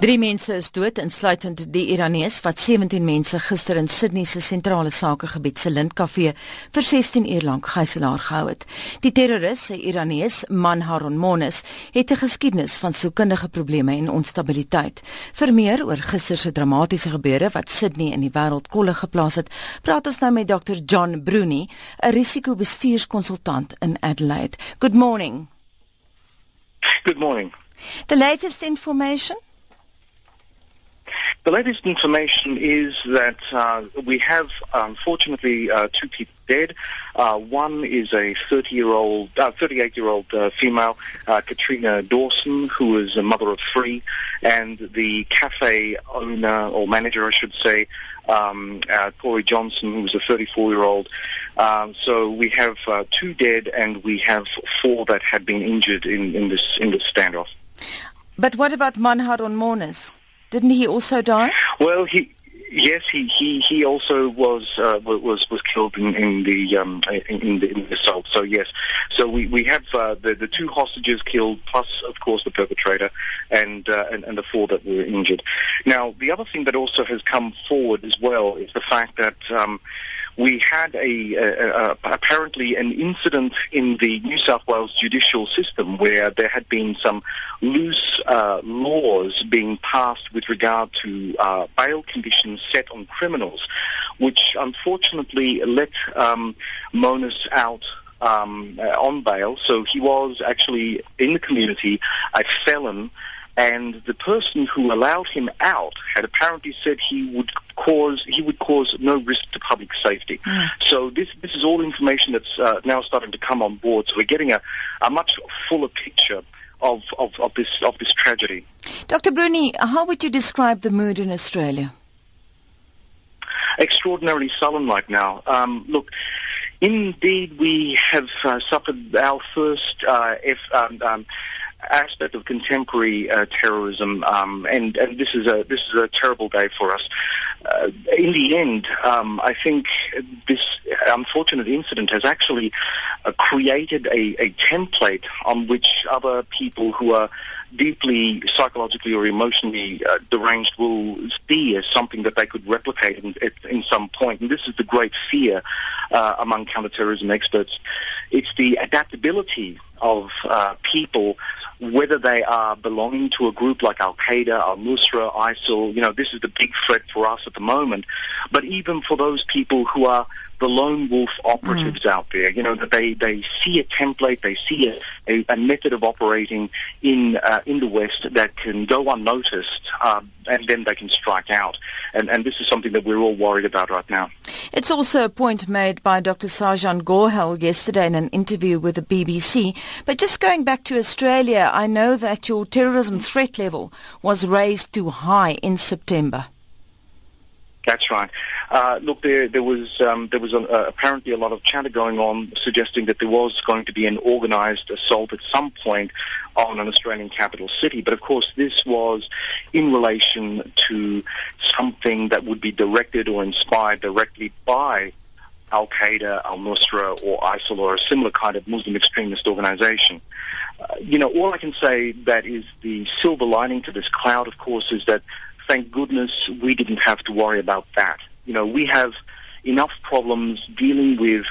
Drie mense is dood, insluitend die Iranees wat 17 mense gister in Sydney se sentrale sakegebied se Lindkafee vir 16 uur lank gijslaar gehou het. Die terroris, 'n Iranees, Manharon Monis, het 'n geskiedenis van sielkundige probleme en onstabiliteit. Vir meer oor gister se dramatiese gebeure wat Sydney in die wêreld kolle geplaas het, praat ons nou met Dr. John Bruni, 'n risikobestuurskonsultant in Adelaide. Good morning. Good morning. The latest information The latest information is that uh, we have, unfortunately, uh, two people dead. Uh, one is a 30-year-old, 38-year-old uh, uh, female, uh, Katrina Dawson, who is a mother of three, and the cafe owner or manager, I should say, um, Corey Johnson, who was a 34-year-old. Um, so we have two dead, and we have four that had been injured in, in this in this standoff. But what about Man Haron Monis? Didn't he also die? Well, he yes, he he he also was uh, was was killed in, in the um, in, the, in the assault. So yes, so we we have uh, the the two hostages killed, plus of course the perpetrator, and, uh, and and the four that were injured. Now the other thing that also has come forward as well is the fact that. Um, we had a, a, a, apparently an incident in the New South Wales judicial system where there had been some loose uh, laws being passed with regard to uh, bail conditions set on criminals, which unfortunately let um, Monis out um, uh, on bail. So he was actually in the community a felon and the person who allowed him out had apparently said he would cause he would cause no risk to public safety. Mm. So this this is all information that's uh, now starting to come on board. So we're getting a, a much fuller picture of, of, of this of this tragedy. Dr. Bruni, how would you describe the mood in Australia? Extraordinarily sullen right now. Um, look. Indeed, we have uh, suffered our first uh, F, um, um, aspect of contemporary uh, terrorism, um, and, and this is a this is a terrible day for us. Uh, in the end, um, I think this unfortunate incident has actually uh, created a, a template on which other people who are deeply psychologically or emotionally uh, deranged will see as something that they could replicate in, in some point. And this is the great fear uh, among counterterrorism experts. It's the adaptability of uh, people, whether they are belonging to a group like Al Qaeda, Al Nusra, ISIL. You know, this is the big threat for us at the moment. But even for those people who are the lone wolf operatives mm. out there. You know that they, they see a template, they see a, a, a method of operating in uh, in the West that can go unnoticed, um, and then they can strike out. And and this is something that we're all worried about right now. It's also a point made by Dr. Sajan Gohel yesterday in an interview with the BBC. But just going back to Australia, I know that your terrorism threat level was raised to high in September. That's right. Uh, look, there, there was um, there was a, uh, apparently a lot of chatter going on suggesting that there was going to be an organised assault at some point on an Australian capital city. But of course, this was in relation to something that would be directed or inspired directly by Al Qaeda, Al Nusra, or ISIL, or a similar kind of Muslim extremist organization. Uh, you know, all I can say that is the silver lining to this cloud, of course, is that thank goodness we didn't have to worry about that. You know, we have enough problems dealing with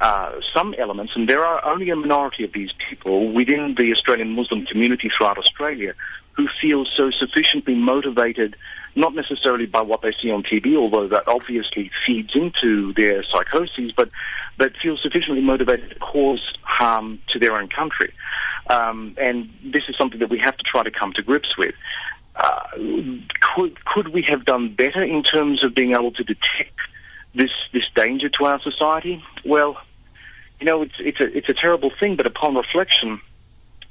uh, some elements, and there are only a minority of these people within the Australian Muslim community throughout Australia who feel so sufficiently motivated, not necessarily by what they see on TV, although that obviously feeds into their psychoses, but but feel sufficiently motivated to cause harm to their own country. Um, and this is something that we have to try to come to grips with. Uh, could could we have done better in terms of being able to detect this this danger to our society? Well, you know, it's it's a it's a terrible thing, but upon reflection,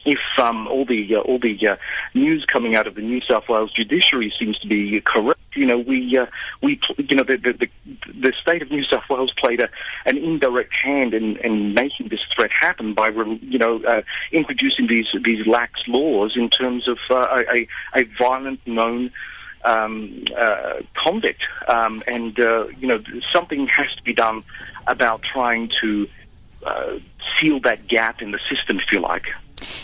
if um, all the uh, all the uh, news coming out of the New South Wales judiciary seems to be correct, you know, we uh, we you know the, the the state of New South Wales played a, an indirect hand in, in making this threat happen by you know uh, introducing these these lax laws in terms of uh, a a violent known. Um, uh, convict, um, and you know something has to be done about trying to seal that gap in the system, if you like.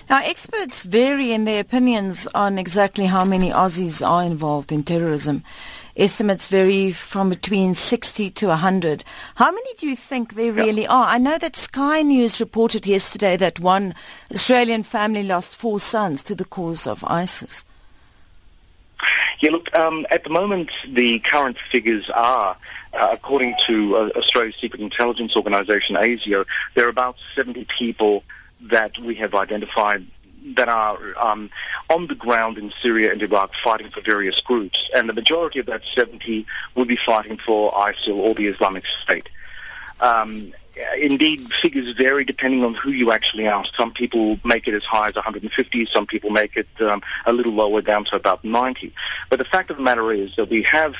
Now, experts vary in their opinions on exactly how many Aussies are involved in terrorism. Estimates vary from between 60 to 100. How many do you think there really are? I know that Sky News reported yesterday that one Australian family lost four sons to the cause of ISIS. Yeah, look, um, at the moment, the current figures are, uh, according to uh, Australia's Secret Intelligence Organisation, ASIO, there are about 70 people that we have identified that are um, on the ground in Syria and Iraq fighting for various groups. And the majority of that 70 would be fighting for ISIL or the Islamic State. Um, indeed, figures vary depending on who you actually ask. Some people make it as high as 150. Some people make it um, a little lower, down to about 90. But the fact of the matter is that we have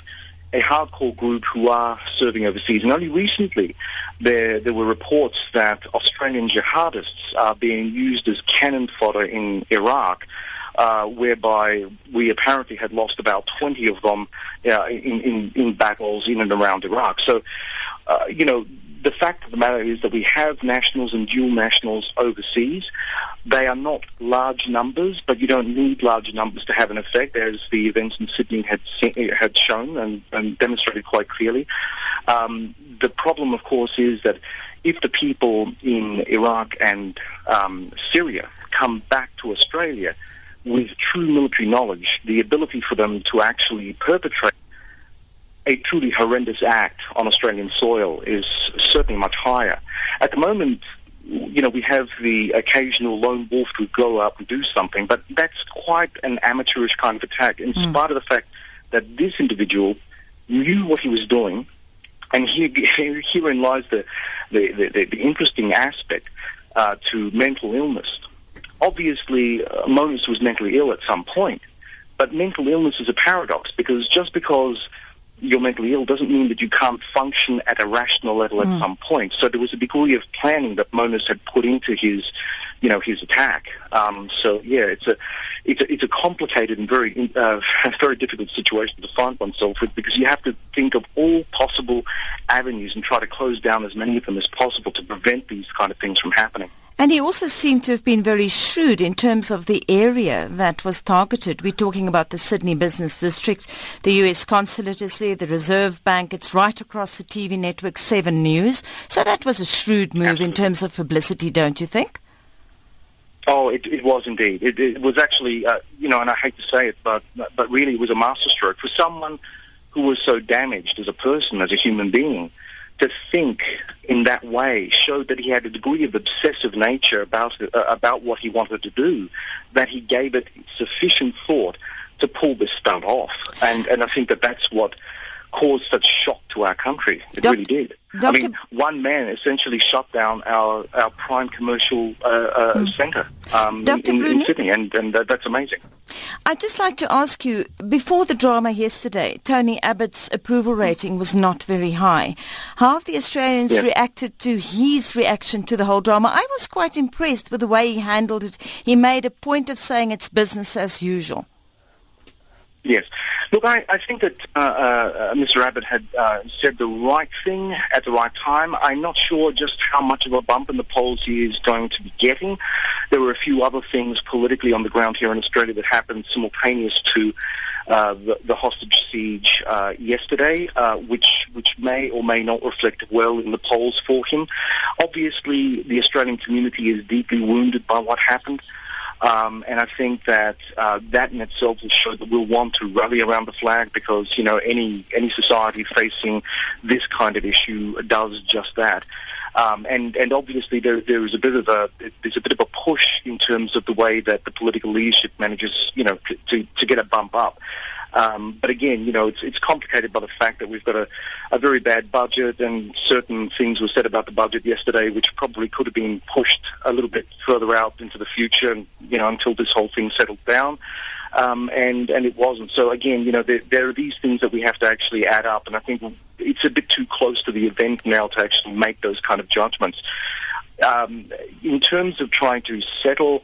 a hardcore group who are serving overseas. And only recently there, there were reports that Australian jihadists are being used as cannon fodder in Iraq. Uh, whereby we apparently had lost about 20 of them uh, in, in, in battles in and around Iraq. So, uh, you know, the fact of the matter is that we have nationals and dual nationals overseas. They are not large numbers, but you don't need large numbers to have an effect, as the events in Sydney had had shown and, and demonstrated quite clearly. Um, the problem, of course, is that if the people in Iraq and um, Syria come back to Australia with true military knowledge, the ability for them to actually perpetrate a truly horrendous act on Australian soil is certainly much higher. At the moment, you know, we have the occasional lone wolf who go up and do something, but that's quite an amateurish kind of attack, in mm. spite of the fact that this individual knew what he was doing, and here, herein lies the, the, the, the interesting aspect uh, to mental illness. Obviously, uh, was mentally ill at some point, but mental illness is a paradox because just because you're mentally ill doesn't mean that you can't function at a rational level at mm. some point. So there was a degree of planning that Monis had put into his, you know, his attack. Um, so yeah, it's a, it's a, it's a complicated and very, uh, very difficult situation to find oneself with because you have to think of all possible avenues and try to close down as many of them as possible to prevent these kind of things from happening. And he also seemed to have been very shrewd in terms of the area that was targeted. We're talking about the Sydney Business District. The US consulate is there, the Reserve Bank. It's right across the TV network 7 News. So that was a shrewd move Absolutely. in terms of publicity, don't you think? Oh, it, it was indeed. It, it was actually, uh, you know, and I hate to say it, but but really it was a masterstroke for someone who was so damaged as a person, as a human being to think in that way showed that he had a degree of obsessive nature about uh, about what he wanted to do, that he gave it sufficient thought to pull this stunt off. And and I think that that's what caused such shock to our country. It Doc- really did. Dr. I mean, one man essentially shut down our, our prime commercial uh, uh, mm. centre um, in, in, Sydney, and, and uh, that's amazing. I'd just like to ask you, before the drama yesterday, Tony Abbott's approval rating was not very high. How have the Australians yes. reacted to his reaction to the whole drama? I was quite impressed with the way he handled it. He made a point of saying it's business as usual. Yes. Look, I, I think that uh, uh, Mr. Abbott had uh, said the right thing at the right time. I'm not sure just how much of a bump in the polls he is going to be getting. There were a few other things politically on the ground here in Australia that happened simultaneous to uh, the, the, hostage siege uh, yesterday, uh, which which may or may not reflect well in the polls for him. Obviously, the Australian community is deeply wounded by what happened. Um, and I think that uh, that in itself will show that we'll want to rally around the flag because you know any any society facing this kind of issue does just that. Um, and and obviously there there is a bit of a there's a bit of a push in terms of the way that the political leadership manages you know to to get a bump up. Um, but again, you know, it's, it's complicated by the fact that we've got a, a very bad budget and certain things were said about the budget yesterday which probably could have been pushed a little bit further out into the future and, you know, until this whole thing settled down. Um, and, and it wasn't. So again, you know, there, there are these things that we have to actually add up and I think it's a bit too close to the event now to actually make those kind of judgments. Um, in terms of trying to settle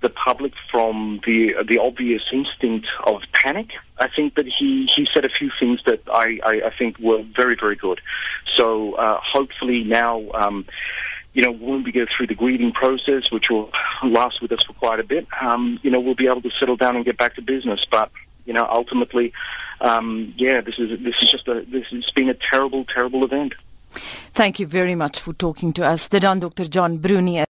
the public from the the obvious instinct of panic. I think that he, he said a few things that I, I, I think were very, very good. So uh, hopefully now, um, you know, when we go through the grieving process, which will last with us for quite a bit, um, you know, we'll be able to settle down and get back to business. But you know, ultimately, um, yeah, this is this is just a this has been a terrible, terrible event. Thank you very much for talking to us. The dan Dr. John Bruni